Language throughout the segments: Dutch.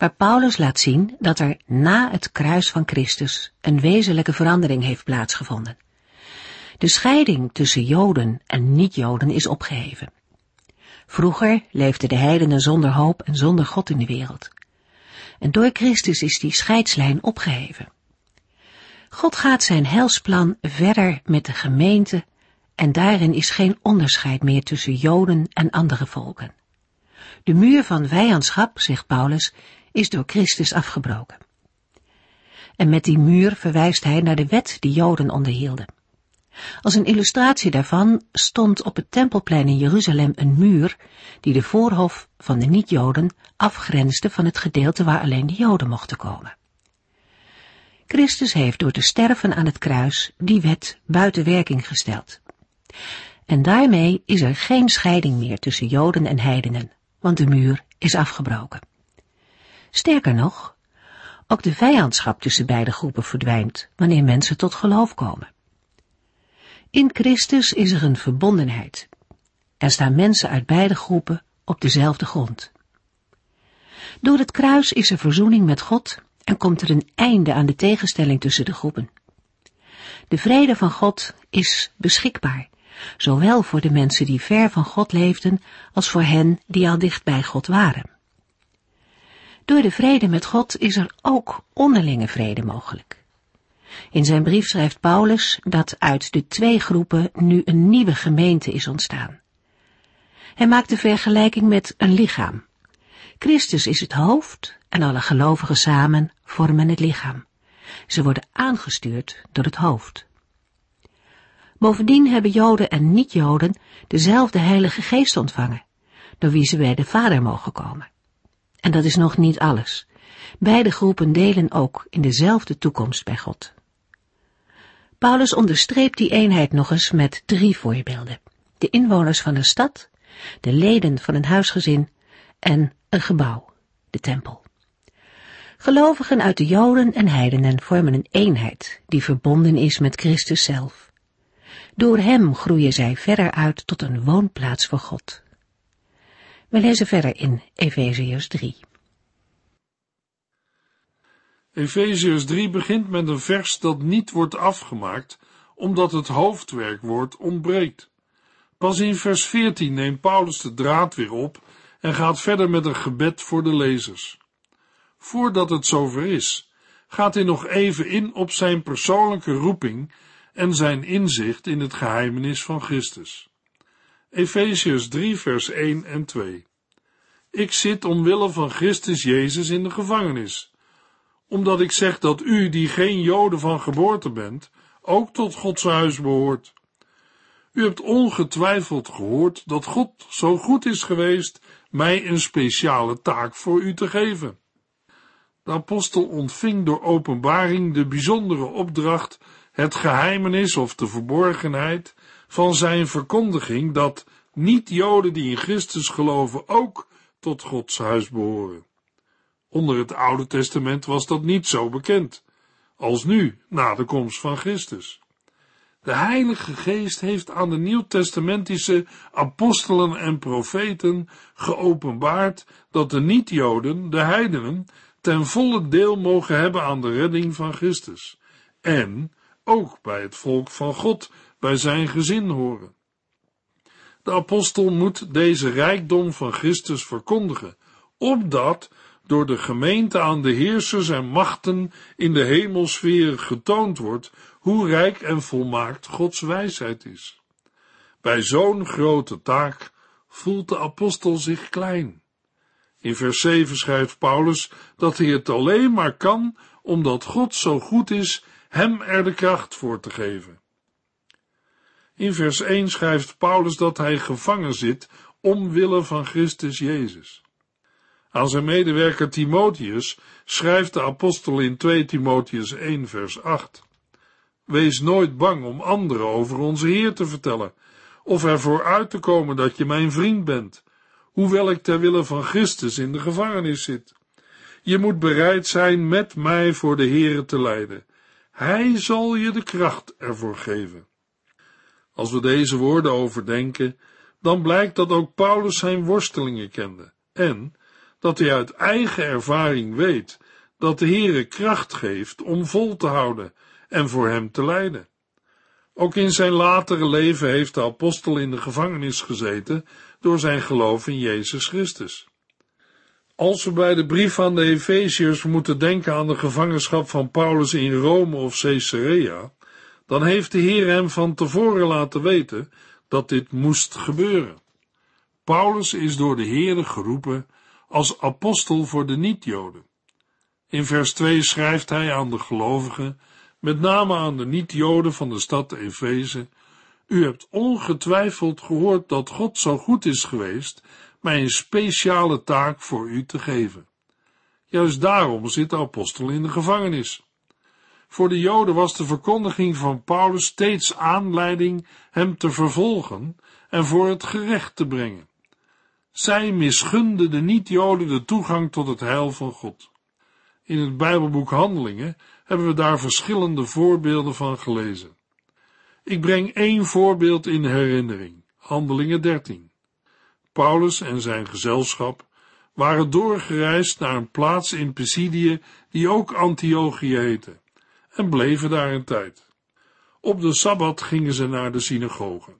waar Paulus laat zien dat er na het kruis van Christus een wezenlijke verandering heeft plaatsgevonden. De scheiding tussen Joden en niet-Joden is opgeheven. Vroeger leefden de heidenen zonder hoop en zonder God in de wereld. En door Christus is die scheidslijn opgeheven. God gaat zijn helsplan verder met de gemeente en daarin is geen onderscheid meer tussen Joden en andere volken. De muur van vijandschap, zegt Paulus, is door Christus afgebroken. En met die muur verwijst hij naar de wet die Joden onderhielden. Als een illustratie daarvan stond op het tempelplein in Jeruzalem een muur die de voorhof van de niet-Joden afgrensde van het gedeelte waar alleen de Joden mochten komen. Christus heeft door te sterven aan het kruis die wet buiten werking gesteld. En daarmee is er geen scheiding meer tussen Joden en heidenen, want de muur is afgebroken. Sterker nog, ook de vijandschap tussen beide groepen verdwijnt wanneer mensen tot geloof komen. In Christus is er een verbondenheid. Er staan mensen uit beide groepen op dezelfde grond. Door het kruis is er verzoening met God en komt er een einde aan de tegenstelling tussen de groepen. De vrede van God is beschikbaar, zowel voor de mensen die ver van God leefden, als voor hen die al dicht bij God waren. Door de vrede met God is er ook onderlinge vrede mogelijk. In zijn brief schrijft Paulus dat uit de twee groepen nu een nieuwe gemeente is ontstaan. Hij maakt de vergelijking met een lichaam. Christus is het hoofd en alle gelovigen samen vormen het lichaam. Ze worden aangestuurd door het hoofd. Bovendien hebben Joden en niet-Joden dezelfde Heilige Geest ontvangen, door wie ze bij de Vader mogen komen. En dat is nog niet alles. Beide groepen delen ook in dezelfde toekomst bij God. Paulus onderstreept die eenheid nog eens met drie voorbeelden. De inwoners van een stad, de leden van een huisgezin en een gebouw, de tempel. Gelovigen uit de Joden en heidenen vormen een eenheid die verbonden is met Christus zelf. Door hem groeien zij verder uit tot een woonplaats voor God. We lezen verder in Efeziërs 3. Efeziërs 3 begint met een vers dat niet wordt afgemaakt, omdat het hoofdwerkwoord ontbreekt. Pas in vers 14 neemt Paulus de draad weer op en gaat verder met een gebed voor de lezers. Voordat het zover is, gaat hij nog even in op zijn persoonlijke roeping en zijn inzicht in het geheimenis van Christus. Efeziërs 3 vers 1 en 2 Ik zit omwille van Christus Jezus in de gevangenis, omdat ik zeg dat u, die geen Joden van geboorte bent, ook tot Gods huis behoort. U hebt ongetwijfeld gehoord dat God zo goed is geweest mij een speciale taak voor u te geven. De apostel ontving door openbaring de bijzondere opdracht het geheimenis of de verborgenheid van zijn verkondiging dat niet-Joden die in Christus geloven ook tot Gods huis behoren. Onder het Oude Testament was dat niet zo bekend als nu, na de komst van Christus. De Heilige Geest heeft aan de Nieuwtestamentische apostelen en profeten geopenbaard dat de niet-Joden, de heidenen, ten volle deel mogen hebben aan de redding van Christus en ook bij het volk van God, bij zijn gezin horen. De apostel moet deze rijkdom van Christus verkondigen, opdat door de gemeente aan de heersers en machten in de hemelsfeer getoond wordt hoe rijk en volmaakt Gods wijsheid is. Bij zo'n grote taak voelt de apostel zich klein. In vers 7 schrijft Paulus dat hij het alleen maar kan omdat God zo goed is hem er de kracht voor te geven. In vers 1 schrijft Paulus dat hij gevangen zit omwille van Christus Jezus. Aan zijn medewerker Timotheus schrijft de apostel in 2 Timotheus 1 vers 8. Wees nooit bang om anderen over onze Heer te vertellen, of ervoor uit te komen dat je mijn vriend bent, hoewel ik ter wille van Christus in de gevangenis zit. Je moet bereid zijn met mij voor de Heere te lijden. Hij zal je de kracht ervoor geven. Als we deze woorden overdenken, dan blijkt dat ook Paulus zijn worstelingen kende en dat hij uit eigen ervaring weet dat de Heere kracht geeft om vol te houden en voor hem te lijden. Ook in zijn latere leven heeft de apostel in de gevangenis gezeten door zijn geloof in Jezus Christus. Als we bij de brief aan de Efeziërs moeten denken aan de gevangenschap van Paulus in Rome of Caesarea, dan heeft de Heer hem van tevoren laten weten dat dit moest gebeuren. Paulus is door de Heere geroepen als apostel voor de niet-Joden. In vers 2 schrijft hij aan de gelovigen, met name aan de niet-Joden van de stad Efeze, u hebt ongetwijfeld gehoord dat God zo goed is geweest mij een speciale taak voor u te geven. Juist daarom zit de apostel in de gevangenis. Voor de Joden was de verkondiging van Paulus steeds aanleiding hem te vervolgen en voor het gerecht te brengen. Zij misgunden de niet-Joden de toegang tot het heil van God. In het Bijbelboek Handelingen hebben we daar verschillende voorbeelden van gelezen. Ik breng één voorbeeld in herinnering, Handelingen 13. Paulus en zijn gezelschap waren doorgereisd naar een plaats in Pisidië die ook Antiochië heette en bleven daar een tijd. Op de Sabbat gingen ze naar de synagoge.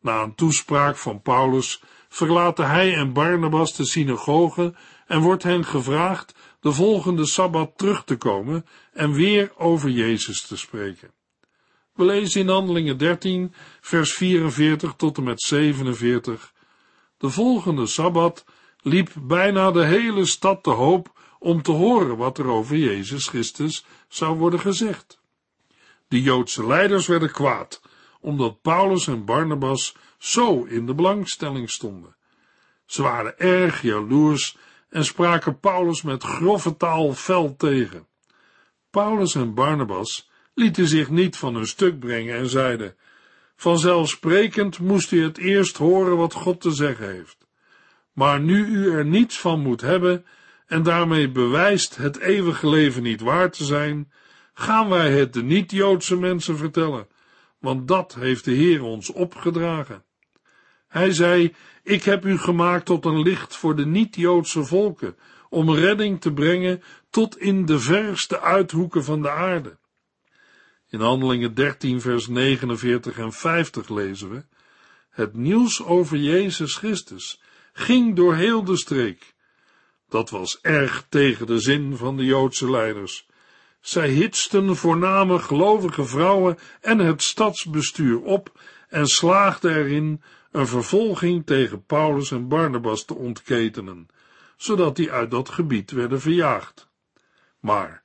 Na een toespraak van Paulus verlaten hij en Barnabas de synagoge en wordt hen gevraagd de volgende Sabbat terug te komen en weer over Jezus te spreken. We lezen in Handelingen 13, vers 44 tot en met 47. De volgende Sabbat liep bijna de hele stad te hoop om te horen wat er over Jezus Christus zou worden gezegd. De Joodse leiders werden kwaad, omdat Paulus en Barnabas zo in de belangstelling stonden. Ze waren erg jaloers en spraken Paulus met grove taal fel tegen. Paulus en Barnabas lieten zich niet van hun stuk brengen en zeiden, vanzelfsprekend moest u het eerst horen wat God te zeggen heeft. Maar nu u er niets van moet hebben en daarmee bewijst het eeuwige leven niet waar te zijn, gaan wij het de niet-Joodse mensen vertellen, want dat heeft de Heer ons opgedragen. Hij zei, ik heb u gemaakt tot een licht voor de niet-Joodse volken, om redding te brengen tot in de verste uithoeken van de aarde. In Handelingen 13, vers 49 en 50 lezen we, het nieuws over Jezus Christus ging door heel de streek. Dat was erg tegen de zin van de Joodse leiders. Zij hitsten voorname gelovige vrouwen en het stadsbestuur op en slaagden erin een vervolging tegen Paulus en Barnabas te ontketenen, zodat die uit dat gebied werden verjaagd. Maar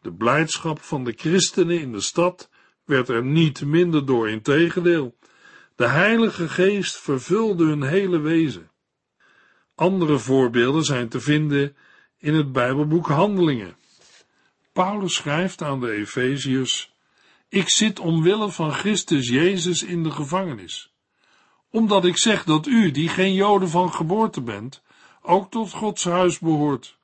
de blijdschap van de christenen in de stad werd er niet minder door, integendeel. De Heilige Geest vervulde hun hele wezen. Andere voorbeelden zijn te vinden in het Bijbelboek Handelingen. Paulus schrijft aan de Efeziërs: Ik zit omwille van Christus Jezus in de gevangenis, omdat ik zeg dat u, die geen Joden van geboorte bent, ook tot Gods huis behoort.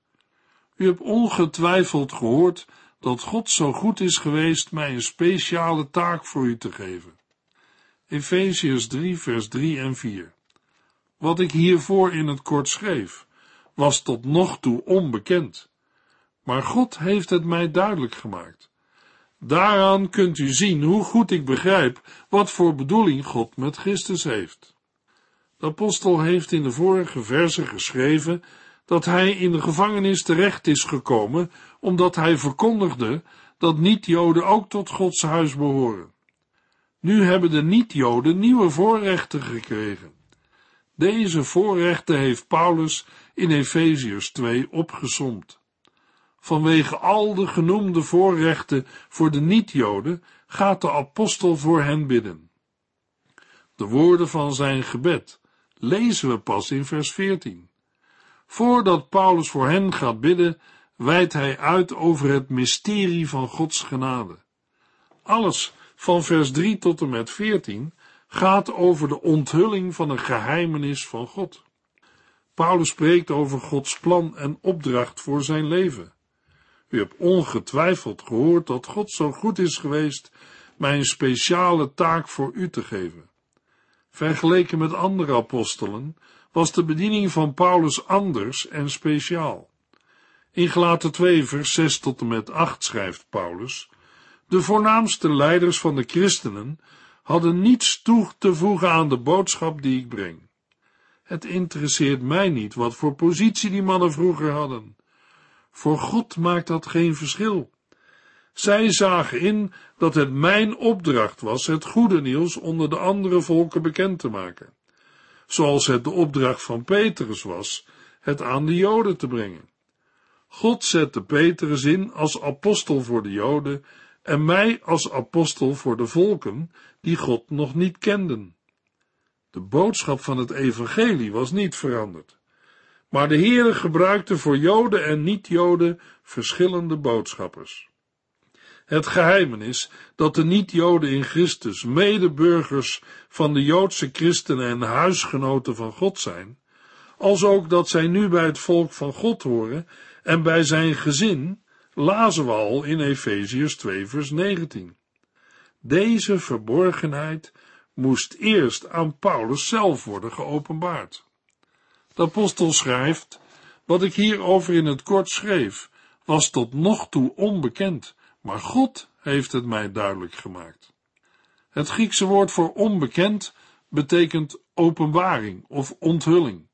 U hebt ongetwijfeld gehoord dat God zo goed is geweest mij een speciale taak voor u te geven. Efeziërs 3, vers 3 en 4. Wat ik hiervoor in het kort schreef, was tot nog toe onbekend. Maar God heeft het mij duidelijk gemaakt. Daaraan kunt u zien hoe goed ik begrijp wat voor bedoeling God met Christus heeft. De apostel heeft in de vorige verse geschreven dat hij in de gevangenis terecht is gekomen, omdat hij verkondigde dat niet-Joden ook tot Gods huis behoren. Nu hebben de niet-Joden nieuwe voorrechten gekregen. Deze voorrechten heeft Paulus in Efeziërs 2 opgesomd. Vanwege al de genoemde voorrechten voor de niet-Joden gaat de apostel voor hen bidden. De woorden van zijn gebed lezen we pas in vers 14. Voordat Paulus voor hen gaat bidden, wijdt hij uit over het mysterie van Gods genade. Alles van vers 3 tot en met 14 gaat over de onthulling van een geheimenis van God. Paulus spreekt over Gods plan en opdracht voor zijn leven. U hebt ongetwijfeld gehoord dat God zo goed is geweest mij een speciale taak voor u te geven. Vergeleken met andere apostelen was de bediening van Paulus anders en speciaal. In Gelaten 2 vers 6 tot en met 8 schrijft Paulus, de voornaamste leiders van de christenen hadden niets toe te voegen aan de boodschap die ik breng. Het interesseert mij niet wat voor positie die mannen vroeger hadden. Voor God maakt dat geen verschil. Zij zagen in dat het mijn opdracht was het goede nieuws onder de andere volken bekend te maken, zoals het de opdracht van Petrus was het aan de Joden te brengen. God zette Petrus in als apostel voor de Joden en mij als apostel voor de volken die God nog niet kenden. De boodschap van het evangelie was niet veranderd, maar de Heere gebruikte voor Joden en niet-Joden verschillende boodschappers. Het geheimenis dat de niet-Joden in Christus medeburgers van de Joodse christenen en huisgenoten van God zijn, als ook dat zij nu bij het volk van God horen en bij zijn gezin, lazen we al in Efeziërs 2 vers 19. Deze verborgenheid moest eerst aan Paulus zelf worden geopenbaard. De apostel schrijft, wat ik hierover in het kort schreef, was tot nog toe onbekend, maar God heeft het mij duidelijk gemaakt. Het Griekse woord voor onbekend betekent openbaring of onthulling.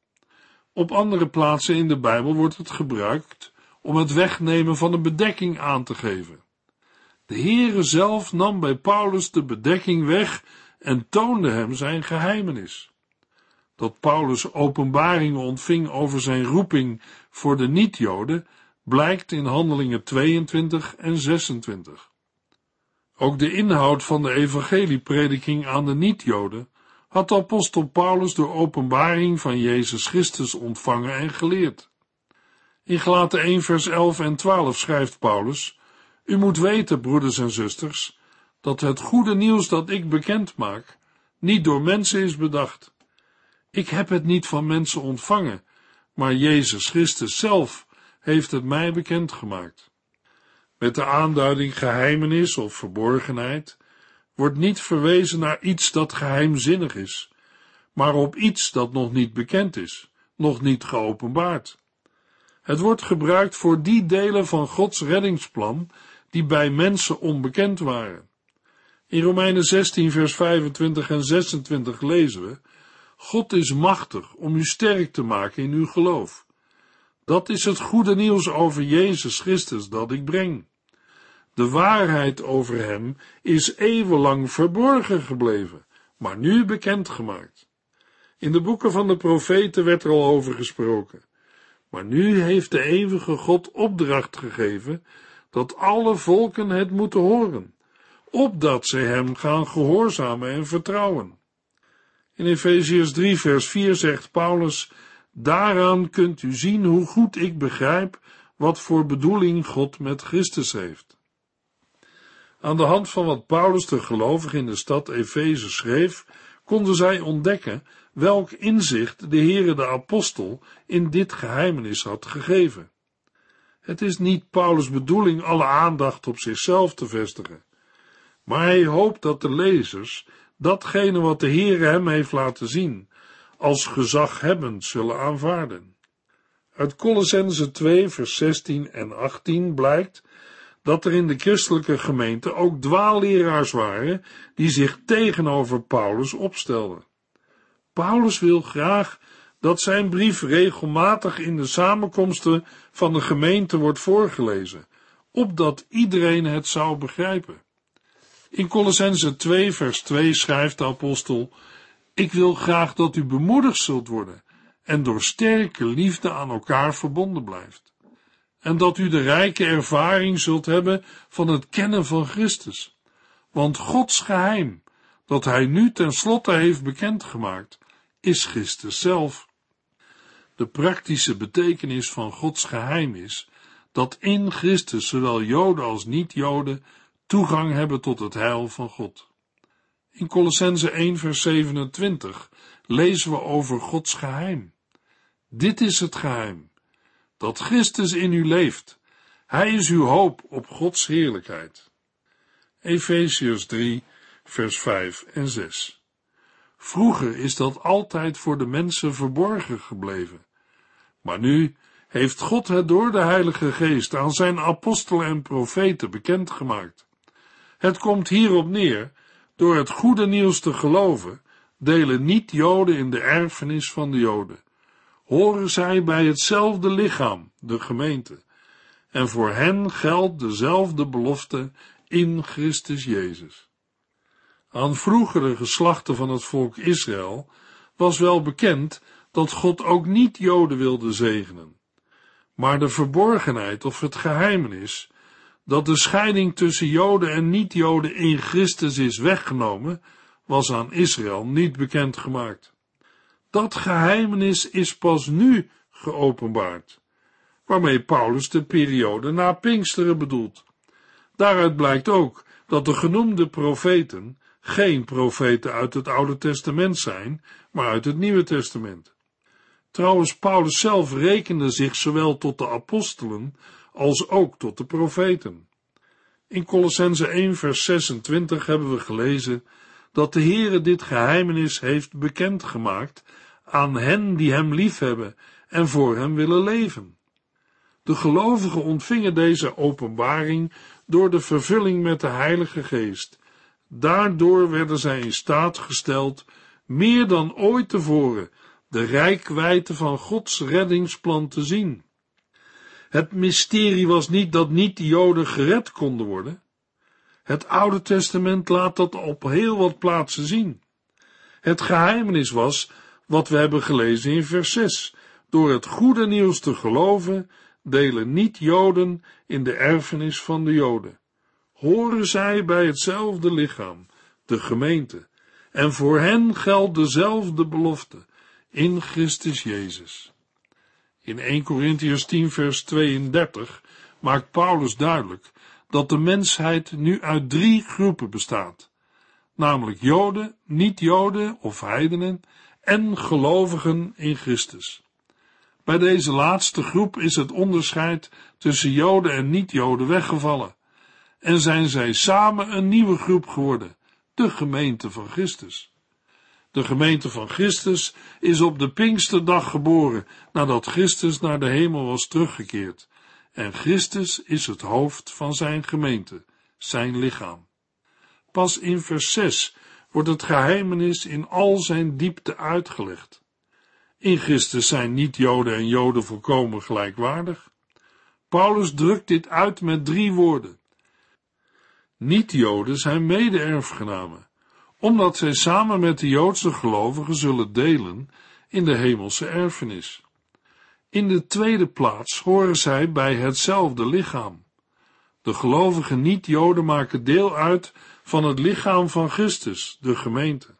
Op andere plaatsen in de Bijbel wordt het gebruikt om het wegnemen van een bedekking aan te geven. De Heere zelf nam bij Paulus de bedekking weg en toonde hem zijn geheimenis. Dat Paulus openbaringen ontving over zijn roeping voor de niet-Joden blijkt in Handelingen 22 en 26. Ook de inhoud van de evangelieprediking aan de niet-Joden had apostel Paulus door openbaring van Jezus Christus ontvangen en geleerd. In Gelaten 1 vers 11 en 12 schrijft Paulus, U moet weten, broeders en zusters, dat het goede nieuws dat ik bekend maak, niet door mensen is bedacht. Ik heb het niet van mensen ontvangen, maar Jezus Christus zelf heeft het mij bekendgemaakt. Met de aanduiding geheimenis of verborgenheid wordt niet verwezen naar iets dat geheimzinnig is, maar op iets dat nog niet bekend is, nog niet geopenbaard. Het wordt gebruikt voor die delen van Gods reddingsplan die bij mensen onbekend waren. In Romeinen 16, vers 25 en 26 lezen we: God is machtig om u sterk te maken in uw geloof. Dat is het goede nieuws over Jezus Christus dat ik breng. De waarheid over hem is eeuwenlang verborgen gebleven, maar nu bekendgemaakt. In de boeken van de profeten werd er al over gesproken. Maar nu heeft de eeuwige God opdracht gegeven dat alle volken het moeten horen, opdat zij hem gaan gehoorzamen en vertrouwen. In Efeziërs 3 vers 4 zegt Paulus, daaraan kunt u zien hoe goed ik begrijp wat voor bedoeling God met Christus heeft. Aan de hand van wat Paulus de gelovigen in de stad Efeze schreef, konden zij ontdekken welk inzicht de Heere de apostel in dit geheimenis had gegeven. Het is niet Paulus' bedoeling alle aandacht op zichzelf te vestigen, maar hij hoopt dat de lezers datgene wat de Heere hem heeft laten zien, als gezaghebbend zullen aanvaarden. Uit Colossense 2 vers 16 en 18 blijkt dat er in de christelijke gemeente ook dwaalleraars waren die zich tegenover Paulus opstelden. Paulus wil graag dat zijn brief regelmatig in de samenkomsten van de gemeente wordt voorgelezen, opdat iedereen het zou begrijpen. In Colossense 2 vers 2 schrijft de apostel, ik wil graag dat u bemoedigd zult worden en door sterke liefde aan elkaar verbonden blijft. En dat u de rijke ervaring zult hebben van het kennen van Christus. Want Gods geheim, dat hij nu ten slotte heeft bekendgemaakt, is Christus zelf. De praktische betekenis van Gods geheim is dat in Christus zowel Joden als niet-Joden toegang hebben tot het heil van God. In Colossense 1 vers 27 lezen we over Gods geheim. Dit is het geheim, dat Christus in u leeft. Hij is uw hoop op Gods heerlijkheid. Efesius 3 vers 5 en 6 Vroeger is dat altijd voor de mensen verborgen gebleven. Maar nu heeft God het door de Heilige Geest aan zijn apostelen en profeten bekendgemaakt. Het komt hierop neer, door het goede nieuws te geloven, delen niet-Joden in de erfenis van de Joden. Horen zij bij hetzelfde lichaam, de gemeente, en voor hen geldt dezelfde belofte in Christus Jezus. Aan vroegere geslachten van het volk Israël was wel bekend dat God ook niet-Joden wilde zegenen. Maar de verborgenheid of het geheimenis dat de scheiding tussen Joden en niet-Joden in Christus is weggenomen, was aan Israël niet bekendgemaakt. Dat geheimenis is pas nu geopenbaard, waarmee Paulus de periode na Pinksteren bedoelt. Daaruit blijkt ook dat de genoemde profeten geen profeten uit het Oude Testament zijn, maar uit het Nieuwe Testament. Trouwens, Paulus zelf rekende zich zowel tot de apostelen als ook tot de profeten. In Colossense 1 vers 26 hebben we gelezen dat de Heere dit geheimenis heeft bekendgemaakt aan hen die hem liefhebben en voor hem willen leven. De gelovigen ontvingen deze openbaring door de vervulling met de Heilige Geest. Daardoor werden zij in staat gesteld meer dan ooit tevoren de rijkwijde van Gods reddingsplan te zien. Het mysterie was niet dat niet de Joden gered konden worden. Het Oude Testament laat dat op heel wat plaatsen zien. Het geheimenis was wat we hebben gelezen in vers 6. Door het goede nieuws te geloven, delen niet-Joden in de erfenis van de Joden. Horen zij bij hetzelfde lichaam, de gemeente, en voor hen geldt dezelfde belofte in Christus Jezus. In 1 Corinthians 10 vers 32 maakt Paulus duidelijk dat de mensheid nu uit drie groepen bestaat, namelijk Joden, niet-Joden of heidenen en gelovigen in Christus. Bij deze laatste groep is het onderscheid tussen Joden en niet-Joden weggevallen en zijn zij samen een nieuwe groep geworden, de gemeente van Christus. De gemeente van Christus is op de Pinksterdag geboren, nadat Christus naar de hemel was teruggekeerd. En Christus is het hoofd van zijn gemeente, zijn lichaam. Pas in vers 6 wordt het geheimenis in al zijn diepte uitgelegd. In Christus zijn niet-Joden en Joden volkomen gelijkwaardig. Paulus drukt dit uit met drie woorden. Niet-Joden zijn mede-erfgenamen omdat zij samen met de Joodse gelovigen zullen delen in de hemelse erfenis. In de tweede plaats horen zij bij hetzelfde lichaam. De gelovige niet-Joden maken deel uit van het lichaam van Christus, de gemeente.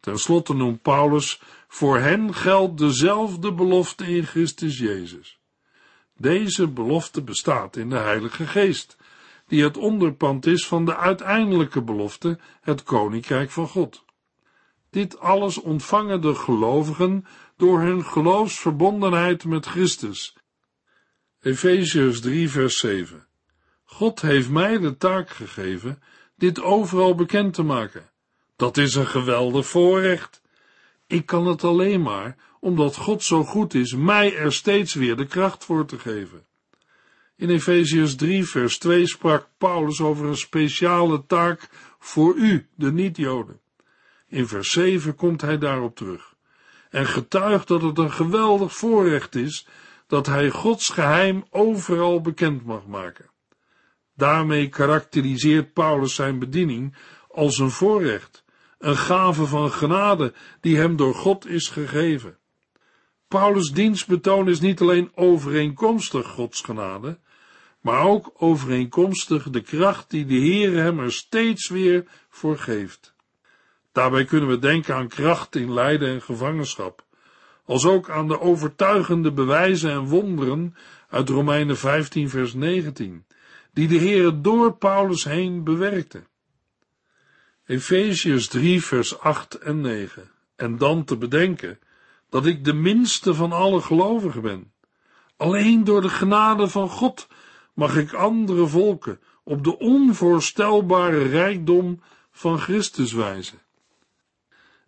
Ten slotte noemt Paulus, voor hen geldt dezelfde belofte in Christus Jezus. Deze belofte bestaat in de Heilige Geest, die het onderpand is van de uiteindelijke belofte, het koninkrijk van God. Dit alles ontvangen de gelovigen door hun geloofsverbondenheid met Christus. Efeziërs 3 vers 7 God heeft mij de taak gegeven dit overal bekend te maken. Dat is een geweldig voorrecht. Ik kan het alleen maar omdat God zo goed is mij er steeds weer de kracht voor te geven. In Efeziërs 3, vers 2 sprak Paulus over een speciale taak voor u, de niet-Joden. In vers 7 komt hij daarop terug en getuigt dat het een geweldig voorrecht is dat hij Gods geheim overal bekend mag maken. Daarmee karakteriseert Paulus zijn bediening als een voorrecht, een gave van genade die hem door God is gegeven. Paulus' dienstbetoon is niet alleen overeenkomstig Gods genade, maar ook overeenkomstig de kracht die de Heer hem er steeds weer voor geeft. Daarbij kunnen we denken aan kracht in lijden en gevangenschap, als ook aan de overtuigende bewijzen en wonderen uit Romeinen 15 vers 19, die de Heere door Paulus heen bewerkte. Efeziërs 3 vers 8 en 9. En dan te bedenken dat ik de minste van alle gelovigen ben. Alleen door de genade van God mag ik andere volken op de onvoorstelbare rijkdom van Christus wijzen.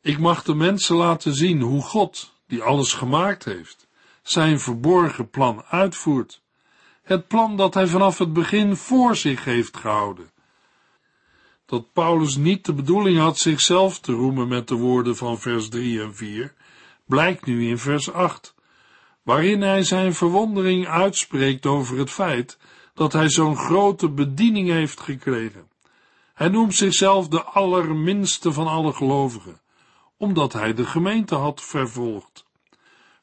Ik mag de mensen laten zien hoe God, die alles gemaakt heeft, zijn verborgen plan uitvoert. Het plan dat hij vanaf het begin voor zich heeft gehouden. Dat Paulus niet de bedoeling had zichzelf te roemen met de woorden van vers 3 en 4, blijkt nu in vers 8, waarin hij zijn verwondering uitspreekt over het feit dat hij zo'n grote bediening heeft gekregen. Hij noemt zichzelf de allerminste van alle gelovigen, omdat hij de gemeente had vervolgd.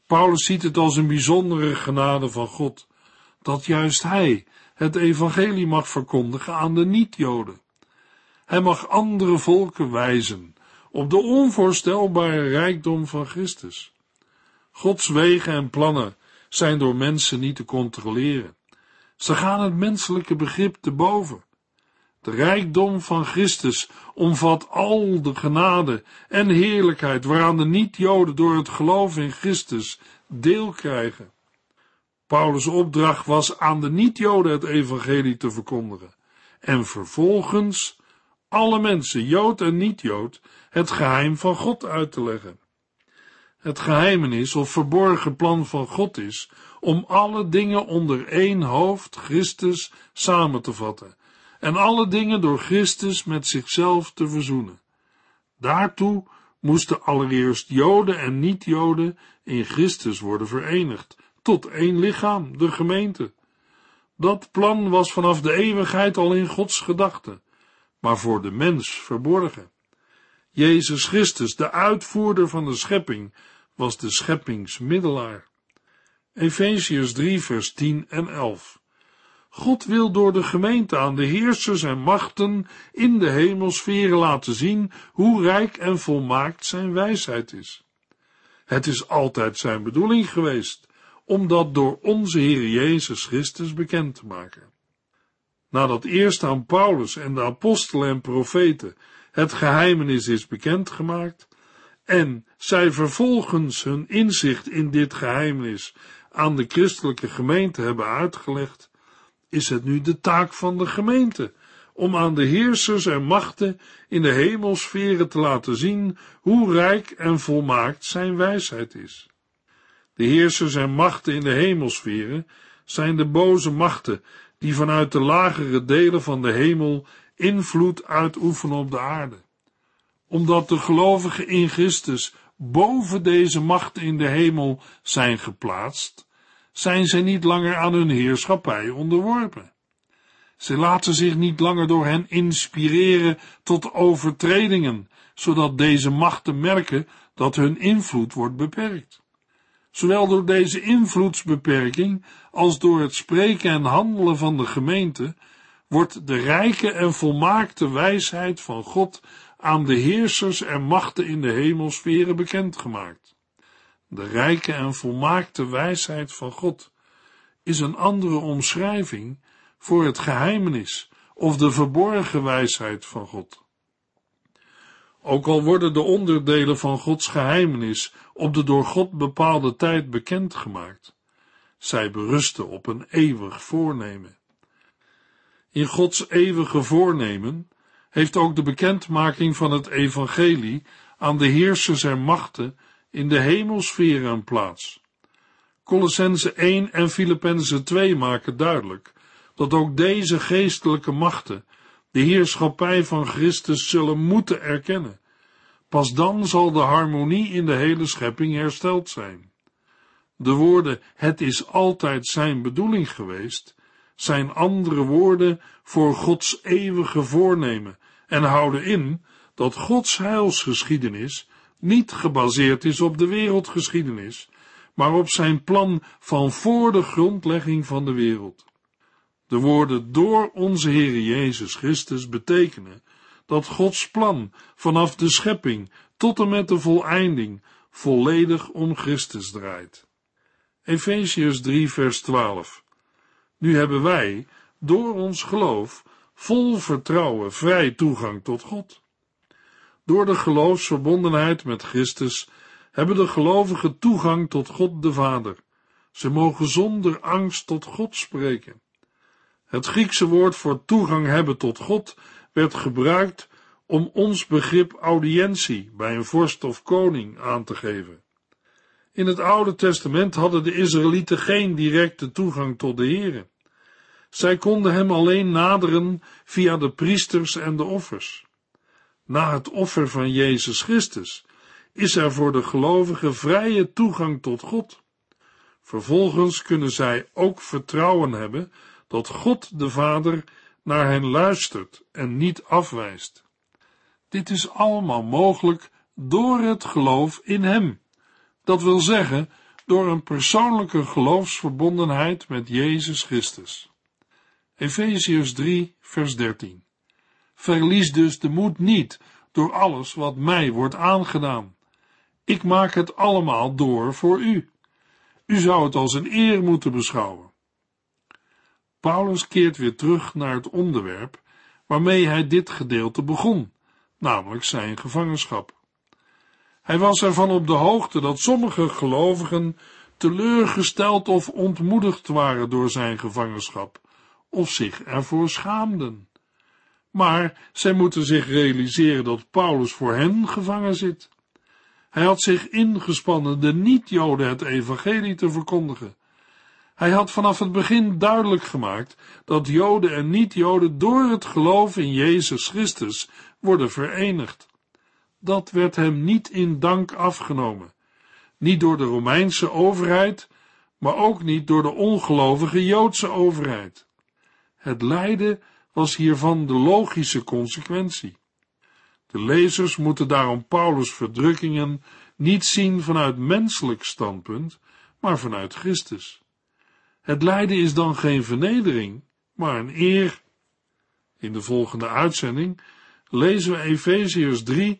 Paulus ziet het als een bijzondere genade van God, dat juist hij het evangelie mag verkondigen aan de niet-Joden. Hij mag andere volken wijzen op de onvoorstelbare rijkdom van Christus. Gods wegen en plannen zijn door mensen niet te controleren. Ze gaan het menselijke begrip te boven. De rijkdom van Christus omvat al de genade en heerlijkheid waaraan de niet-Joden door het geloof in Christus deel krijgen. Paulus' opdracht was aan de niet-Joden het evangelie te verkondigen en vervolgens alle mensen, Jood en niet-Jood, het geheim van God uit te leggen. Het geheimenis of verborgen plan van God is om alle dingen onder één hoofd, Christus, samen te vatten en alle dingen door Christus met zichzelf te verzoenen. Daartoe moesten allereerst Joden en niet-Joden in Christus worden verenigd, tot één lichaam, de gemeente. Dat plan was vanaf de eeuwigheid al in Gods gedachten, maar voor de mens verborgen. Jezus Christus, de uitvoerder van de schepping, was de scheppingsmiddelaar. Efeziërs 3 vers 10 en 11 God wil door de gemeente aan de heersers en machten in de hemelsferen laten zien hoe rijk en volmaakt zijn wijsheid is. Het is altijd zijn bedoeling geweest om dat door onze Heer Jezus Christus bekend te maken. Nadat eerst aan Paulus en de apostelen en profeten het geheimenis is bekendgemaakt en zij vervolgens hun inzicht in dit geheimenis aan de christelijke gemeente hebben uitgelegd, is het nu de taak van de gemeente om aan de heersers en machten in de hemelsferen te laten zien hoe rijk en volmaakt zijn wijsheid is. De heersers en machten in de hemelsferen zijn de boze machten die vanuit de lagere delen van de hemel invloed uitoefenen op de aarde. Omdat de gelovigen in Christus boven deze machten in de hemel zijn geplaatst, zijn zij niet langer aan hun heerschappij onderworpen. Ze laten zich niet langer door hen inspireren tot overtredingen, zodat deze machten merken dat hun invloed wordt beperkt. Zowel door deze invloedsbeperking als door het spreken en handelen van de gemeente wordt de rijke en volmaakte wijsheid van God aan de heersers en machten in de hemelsferen bekendgemaakt. De rijke en volmaakte wijsheid van God is een andere omschrijving voor het geheimenis of de verborgen wijsheid van God. Ook al worden de onderdelen van Gods geheimenis op de door God bepaalde tijd bekendgemaakt, zij berusten op een eeuwig voornemen. In Gods eeuwige voornemen heeft ook de bekendmaking van het evangelie aan de heersers en machten in de hemelsfeer een plaats. Colossense 1 en Filippenzen 2 maken duidelijk dat ook deze geestelijke machten de heerschappij van Christus zullen moeten erkennen. Pas dan zal de harmonie in de hele schepping hersteld zijn. De woorden het is altijd zijn bedoeling geweest, zijn andere woorden voor Gods eeuwige voornemen en houden in dat Gods heilsgeschiedenis niet gebaseerd is op de wereldgeschiedenis, maar op zijn plan van voor de grondlegging van de wereld. De woorden door onze Heer Jezus Christus betekenen dat Gods plan vanaf de schepping tot en met de voleinding volledig om Christus draait. Efeziërs 3 vers 12 Nu hebben wij, door ons geloof, vol vertrouwen vrij toegang tot God. Door de geloofsverbondenheid met Christus hebben de gelovigen toegang tot God de Vader. Ze mogen zonder angst tot God spreken. Het Griekse woord voor toegang hebben tot God werd gebruikt om ons begrip audiëntie bij een vorst of koning aan te geven. In het Oude Testament hadden de Israëlieten geen directe toegang tot de Here. Zij konden hem alleen naderen via de priesters en de offers. Na het offer van Jezus Christus is er voor de gelovigen vrije toegang tot God. Vervolgens kunnen zij ook vertrouwen hebben dat God de Vader naar hen luistert en niet afwijst. Dit is allemaal mogelijk door het geloof in Hem. Dat wil zeggen, door een persoonlijke geloofsverbondenheid met Jezus Christus. Efeziërs 3, vers 13. Verlies dus de moed niet door alles wat mij wordt aangedaan. Ik maak het allemaal door voor u. U zou het als een eer moeten beschouwen. Paulus keert weer terug naar het onderwerp waarmee hij dit gedeelte begon, namelijk zijn gevangenschap. Hij was ervan op de hoogte dat sommige gelovigen teleurgesteld of ontmoedigd waren door zijn gevangenschap, of zich ervoor schaamden. Maar zij moeten zich realiseren dat Paulus voor hen gevangen zit. Hij had zich ingespannen de niet-Joden het evangelie te verkondigen. Hij had vanaf het begin duidelijk gemaakt dat Joden en niet-Joden door het geloof in Jezus Christus worden verenigd. Dat werd hem niet in dank afgenomen, niet door de Romeinse overheid, maar ook niet door de ongelovige Joodse overheid. Het lijden was hiervan de logische consequentie. De lezers moeten daarom Paulus' verdrukkingen niet zien vanuit menselijk standpunt, maar vanuit Christus. Het lijden is dan geen vernedering, maar een eer. In de volgende uitzending lezen we Efeziërs 3,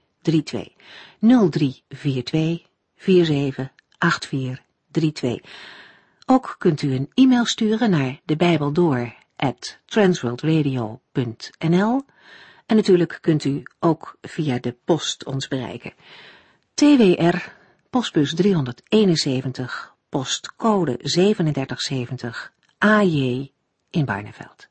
478432. 0342 478432. Ook kunt u een e-mail sturen naar de door at transworldradio.nl en natuurlijk kunt u ook via de post ons bereiken. TWR, postbus 371, postcode 3770, AJ in Barneveld.